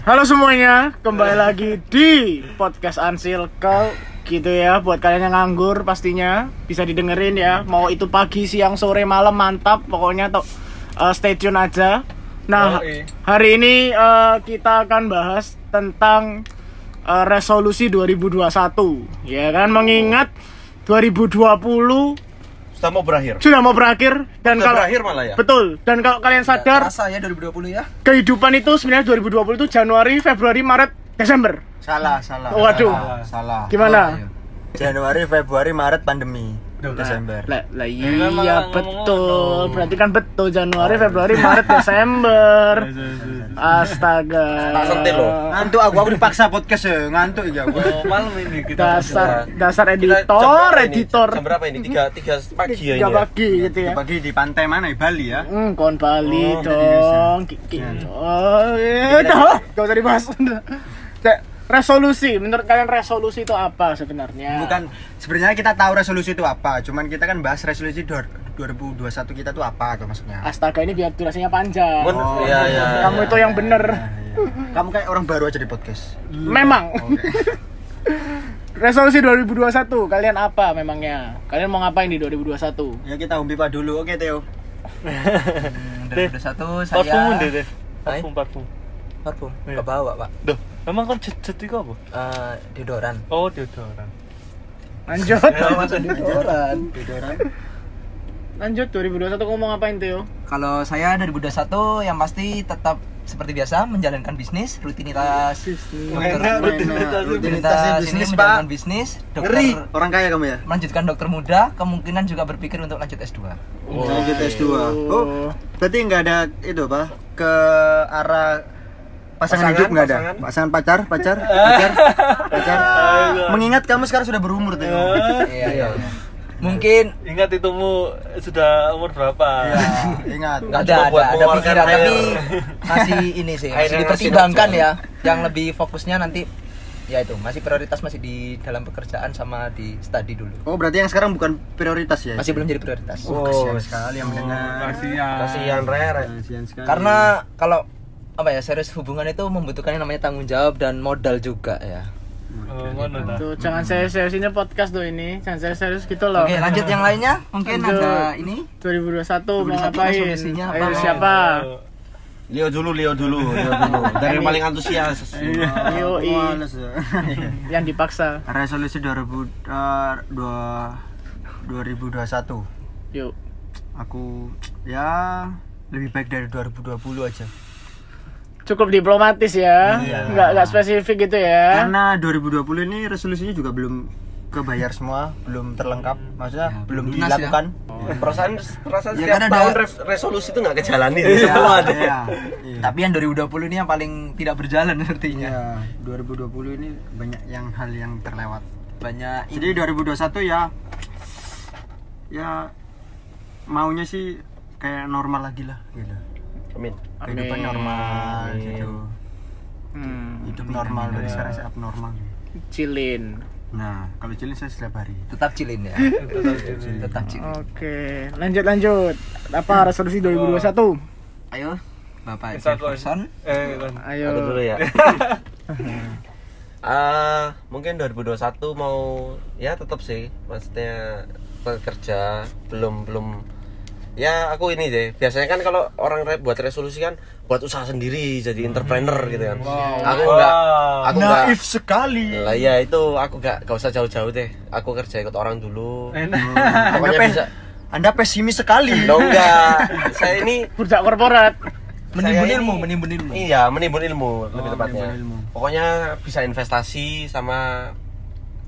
Halo semuanya, kembali lagi di podcast Ansil Kau gitu ya buat kalian yang nganggur pastinya bisa didengerin ya. Mau itu pagi siang sore malam mantap pokoknya to, uh, stay tune aja. Nah hari ini uh, kita akan bahas tentang uh, resolusi 2021 ya kan? Mengingat 2020 Sudah mau berakhir. sudah mau berakhir dan Sudah kalau berakhir malah ya? betul dan kalau kalian sadar Rasa ya 2020 ya. kehidupan itu sebenarnya 2020 itu Januari, Februari, Maret, Desember. Salah, salah. Waduh. Salah. salah. Gimana? Januari, Februari, Maret pandemi. Desember. Lah, lah kan iya malah betul. Berarti kan betul Januari, Februari, Maret, Desember. Astaga. Tak sentil loh. Ngantuk aku, aku dipaksa podcast ya, ngantuk ya aku. Oh, malam ini kita Dasar dasar Kita jam editor, berapa ini? editor. Jam berapa ini? Tiga, tiga pagi ya ini. Tiga ya? pagi gitu ya. Pagi di pantai mana? Di Bali ya. Hmm, kon Bali Oh, dong. Ki- ki- Oh, ya udah, gak usah dibahas. Cek, resolusi, menurut kalian resolusi itu apa sebenarnya? Bukan sebenarnya kita tahu resolusi itu apa, cuman kita kan bahas resolusi dua- 2021 kita tuh apa tuh maksudnya. Astaga ini biar durasinya panjang. Men- iya, iya. Kamu itu yang bener. Kamu kayak orang baru aja di podcast. Memang. Resolusi 2021 kalian apa memangnya? Kalian mau ngapain di 2021? Ya kita umbi Pak dulu. Oke, Theo. Hmm, 2021 saya Parfum deh deh. Parfum parfum. parfum Iya. ke bawah, Pak. Duh, emang kan jet itu apa? Eh, deodoran. Oh, deodoran. Lanjut. Deodoran. Deodoran. Lanjut 2021 kamu mau ngapain Theo? Kalau saya 2021 yang pasti tetap seperti biasa menjalankan bisnis, rutinitas dokter Enak, rutinitas, rutinitasnya ini bisnis, menjalankan Pak. bisnis, dokter Ngeri, orang kaya kamu ya? melanjutkan dokter muda, kemungkinan juga berpikir untuk lanjut S2. Lanjut S2. Oh, berarti nggak ada itu, Pak, ke arah pasangan, Pasangan, hidup nggak ada? pasangan. Pasangan pacar, pacar, pacar, pacar. Mengingat kamu sekarang sudah berumur, Theo. Iya, iya. Mungkin Ingat itumu sudah umur berapa? Ya, ingat. Nggak ada, ada, ada pikiran air. tapi masih ini sih, masih dipertimbangkan ya. Yang lebih fokusnya nanti ya itu masih prioritas masih di dalam pekerjaan sama di study dulu. Oh, berarti yang sekarang bukan prioritas ya? Masih belum jadi prioritas. Oh, kasihan sekali yang mendengar. Kasihan. Kasihan Rere. Kasihan sekali. Karena kalau apa ya serius hubungan itu membutuhkan yang namanya tanggung jawab dan modal juga ya. Oh, mana dah? Tuh, jangan serius-serius ini podcast tuh ini. Jangan serius-serius gitu loh. Oke lanjut yang lainnya mungkin Lanjut. ada ini 2021 mau 2021 ngapain? resolusinya apa? Ayo, siapa? Leo dulu, Leo dulu, Leo dulu. Dari yang paling antusias. Yo, Aku males ya. yang dipaksa. Resolusi 2000 eh, dua- 2021. Yuk. Aku ya lebih baik dari 2020 aja. Cukup diplomatis ya. Iya. Nggak nggak spesifik gitu ya. Karena 2020 ini resolusinya juga belum kebayar semua, belum terlengkap. Maksudnya belum lunas ya. dilakukan. Perasaan perasaan Ya, setiap ada- tahun res- resolusi itu nggak kejalani semua deh. iya, iya. tapi yang 2020 ini yang paling tidak berjalan sepertinya. Iya, 2020 ini banyak yang hal yang terlewat. Banyak Jadi 2021 ya ya maunya sih kayak normal lagi lah gitu. Amin. Kehidupan Amin. normal gitu. Hmm. Hidup normal dari sekarang saya abnormal. Chillin. Nah, kalau chilling saya setiap hari. tetap chillin ya. tetap chillin. Oke, lanjut lanjut. Apa resolusi 2021? Ayo Bapak. Jefferson. Eh. Ayo. Aku dulu ya. Ah, mungkin 2021 mau ya tetap sih, maksudnya bekerja belum belum ya aku ini deh biasanya kan kalau orang re- buat resolusi kan buat usaha sendiri jadi entrepreneur gitu kan aku enggak aku enggak Naif sekali. lah ya itu aku enggak gak usah jauh-jauh deh aku kerja ikut orang dulu Enak. Anda, pokoknya pe- bisa Anda pesimis sekali. lo enggak saya ini Bursa korporat. Menimbun Saya ilmu, ini- menimbun ilmu. Iya, menimbun ilmu lebih tepatnya. menimbun ilmu. Pokoknya bisa investasi sama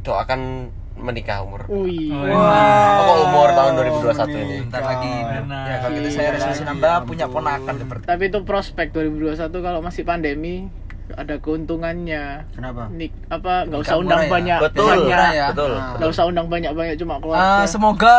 doakan menikah umur. Wih. Pokok umur tahun 2021 ini. Bentar lagi. Enak. Ya kalau gitu saya resolusi nambah punya ponakan seperti Tapi itu prospek 2021 kalau masih pandemi ada keuntungannya. Kenapa? Nik apa nggak usah undang ya? banyak Betul, banyak. ya. betul. Ah. Nggak usah undang banyak banyak cuma Eh, keluarga. semoga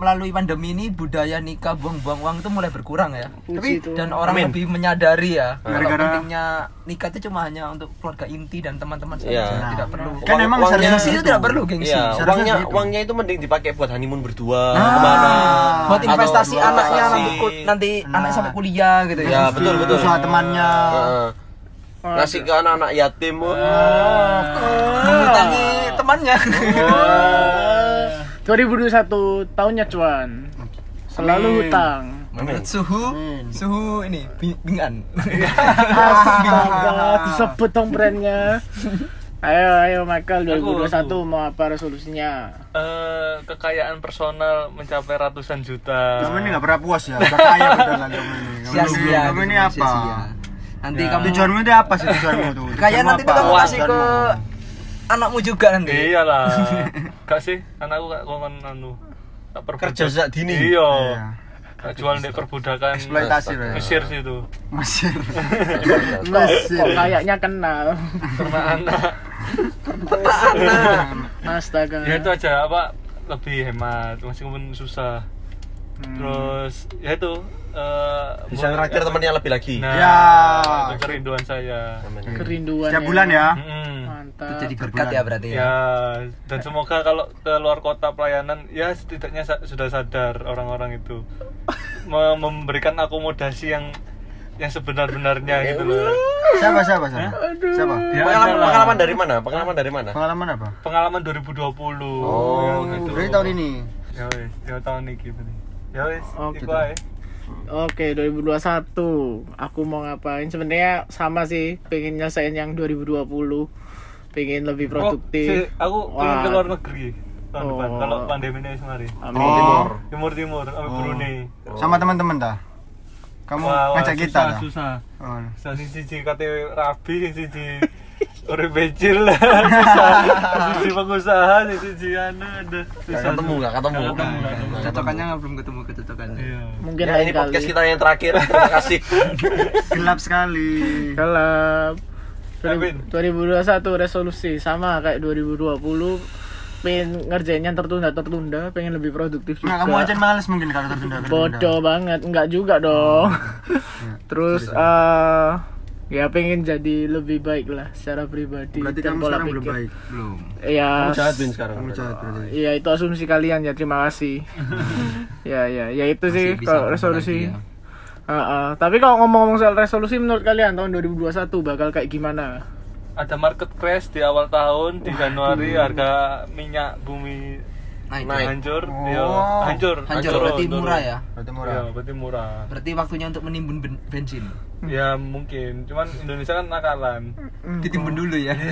melalui pandemi ini budaya nikah buang-buang uang itu mulai berkurang ya. Itu. Dan orang Amin. lebih menyadari ya kalau Gara-gara- pentingnya nikah itu cuma hanya untuk keluarga inti dan teman-teman saja, Iya. tidak perlu. Kan Uang- emang uangnya- seharusnya Gengsi itu gitu. tidak perlu gengsi. Iya, Seharusnya uangnya gitu. uangnya itu mending dipakai buat honeymoon berdua Nah. ke mana? Buat Atau investasi buat anaknya investasi. nanti Nah. anak sampai kuliah gitu ya. Ya, betul betul. Usaha temannya. Ngasih ke anak-anak yatim mengutangi temannya 2021 tahunnya cuan. Selalu Amin. hutang. menurut suhu suhu ini bing- bingan Astaga, disebut dong brandnya. Ayo, ayo Michael Aku, 2021 mau apa resolusinya? Eh, kekayaan personal mencapai ratusan juta. Kamu ini nggak pernah puas ya, udah kaya beneran kamu ini. Kamu sia-sia ini- Kamu ini gitu, apa? sia-sia. nanti Ya. kamu Tujuanmu itu apa sih tujuanmu tuh? kayak nanti apa? kamu kasih ke. Anakmu juga nanti Iyalah. Gak sih, anakku gak kon anu. tak perbudak. Kerja sejak dini. Iya. Iya. Tak jual di perbudakan Eksploitasi lah ya. Mesir situ. Mesir. Kok, kok kayaknya kenal. Karena anak. Astaga. ya itu aja apa lebih hemat meskipun susah. Hmm. Terus ya itu eh, bisa ngeraktir temen yang lebih lagi Nah, Ya. itu kerinduan saya. Kerinduan. Setiap bulan ya. Mm-mm. Mantap. itu jadi berkat ya berarti ya Ya, dan semoga kalau ke luar kota pelayanan ya setidaknya sa- sudah sadar orang-orang itu Me- memberikan akomodasi yang yang sebenar-benarnya gitu loh. Siapa siapa siapa? Siapa? Ya, pengalaman, adalah. pengalaman dari mana pengalaman dari mana Pengalaman apa? Pengalaman 2020. Oh, yang gitu. Berarti tahun ini. Ya wes, ya tahun ini gitu Ya wes, Oke. iku ae. Oke, 2021. Aku mau ngapain? Sebenarnya sama sih, pengen nyelesain yang 2020. Pengen lebih Oh, produktif. si- aku pengen Wah. ke luar negeri tahun Oh. depan kalau pandemi ini mari. Amin. Oh. Timur Timur, sampai Oh. Brunei. Sama teman-teman dah. Kamu Wah, ngajak kita susah, dah. susah. Oh. Susah siji kate rabi, siji urip becil. Susah. Sing siji pengusaha, sing siji anu ada. Susah. ketemu gak ketemu Gak cocokannya belum ketemu kecocokannya Iya. Mungkin ya ini kali. podcast kita yang terakhir terima kasih Gelap sekali. Gelap. Kevin. 2021 resolusi sama kayak 2020 pengen ngerjain yang tertunda-tertunda, pengen lebih produktif juga. Nah, kamu aja males mungkin kalau tertunda. Bodoh banget, enggak juga dong. Terus eh ya pengen jadi lebih baik lah secara pribadi Berarti kamu sekarang belum pikir. baik. belum Ya, kamu jahat Bin sekarang Kamu jahat berarti. Iya itu asumsi kalian ya terima kasih. ya ya ya itu sih Masih bisa kalau resolusi. lagi ya. Heeh. Tapi kalau ngomong-ngomong soal resolusi menurut kalian tahun 2021 bakal kayak gimana? Ada market crash di awal tahun di Januari harga minyak bumi naik Naik. hancur, Oh. iya, hancur, hancur turun, berarti murah ya Berarti Iya, murah. berarti murah. berarti waktunya untuk menimbun ben- bensin Ya mungkin, cuman Indonesia kan nakalan. ditimbun dulu ya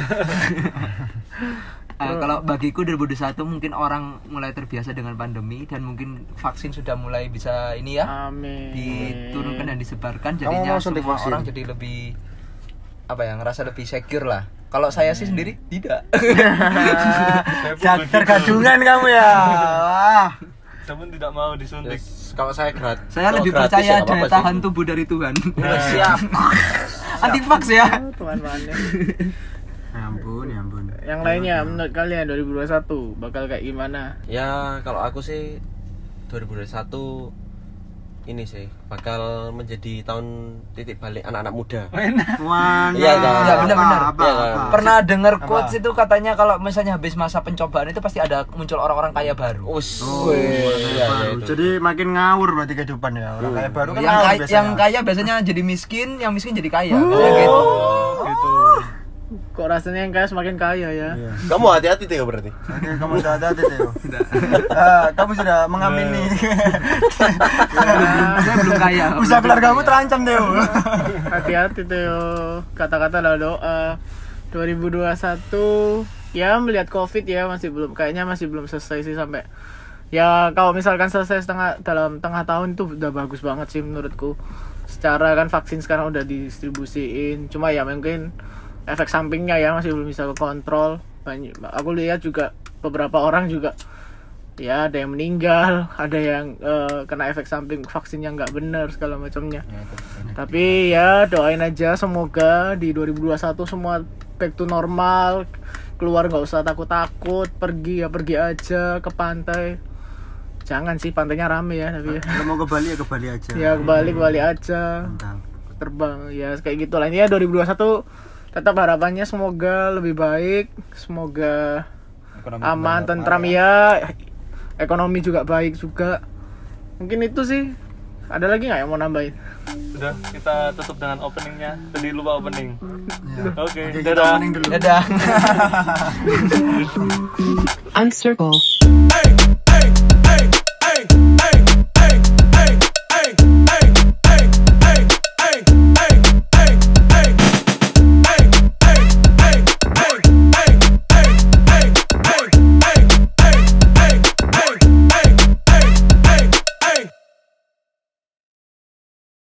Ah, kalau bagiku 2021 mungkin orang mulai terbiasa dengan pandemi dan mungkin vaksin sudah mulai bisa ini ya Amin. diturunkan dan disebarkan jadinya semua vaksin? orang jadi lebih apa ya ngerasa lebih secure lah kalau saya sih sendiri tidak. Tergadungan kamu ya. Pun tidak mau disuntik. Yes, kalau saya gratis saya lebih gratis percaya ya daya tahan sih. tubuh dari Tuhan siap anti vax ya Tuhan mana? Ya ampun, ya ampun. Yang lainnya menurut kalian 2021 bakal kayak gimana? ya kalau aku sih 2021 ini sih bakal menjadi tahun titik balik anak-anak muda Wah, Iya, kan? Ya, benar-benar. Apa, Iya, apa? kan? pernah dengar Apa? quotes itu katanya kalau misalnya habis masa pencobaan itu pasti ada muncul orang-orang kaya baru Us, Oh, iya, iya, itu. Jadi makin ngawur berarti kehidupan ya. Orang kaya baru kan yang ngawur kaya, biasanya. yang kaya biasanya jadi miskin yang miskin jadi kaya Kayak gitu Oh, gitu. Kok rasanya yang kaya semakin kaya ya? Iya. kamu hati-hati Teo berarti Oke, kamu sudah hati-hati Teo. Ah, kamu sudah mengamini. saya belum kaya Usaha keluargamu terancam Teo. Hati-hati Theo. Kata-kata adalah doa. 2021 ya melihat Covid ya masih belum kayaknya masih belum selesai sih sampai ya kalau misalkan selesai setengah dalam tengah tahun itu udah bagus banget sih menurutku. Secara kan vaksin sekarang udah didistribusiin. Cuma ya mungkin efek sampingnya ya masih belum bisa kekontrol. Banyak aku lihat juga beberapa orang juga ya ada yang meninggal, ada yang eh, kena efek samping vaksin yang nggak benar segala macamnya. Tapi ya doain aja semoga di 2021 semua back to normal, keluar nggak usah takut-takut, pergi ya pergi aja ke pantai. Jangan sih pantainya rame ya tapi ya. Kalau mau ke Bali ya ke Bali aja. Ya ke Bali ke Bali aja Mantap. terbang ya kayak gitu lah. Ini ya 2021 tetap harapannya semoga lebih baik, semoga aman, tentram ya, ekonomi juga baik juga. Mungkin itu sih Ada lagi nggak yang mau nambahin? Udah, kita tutup dengan openingnya. Tadi lupa opening. Ya. Oke, kita dadah. opening dulu. Dadah. Uncircle.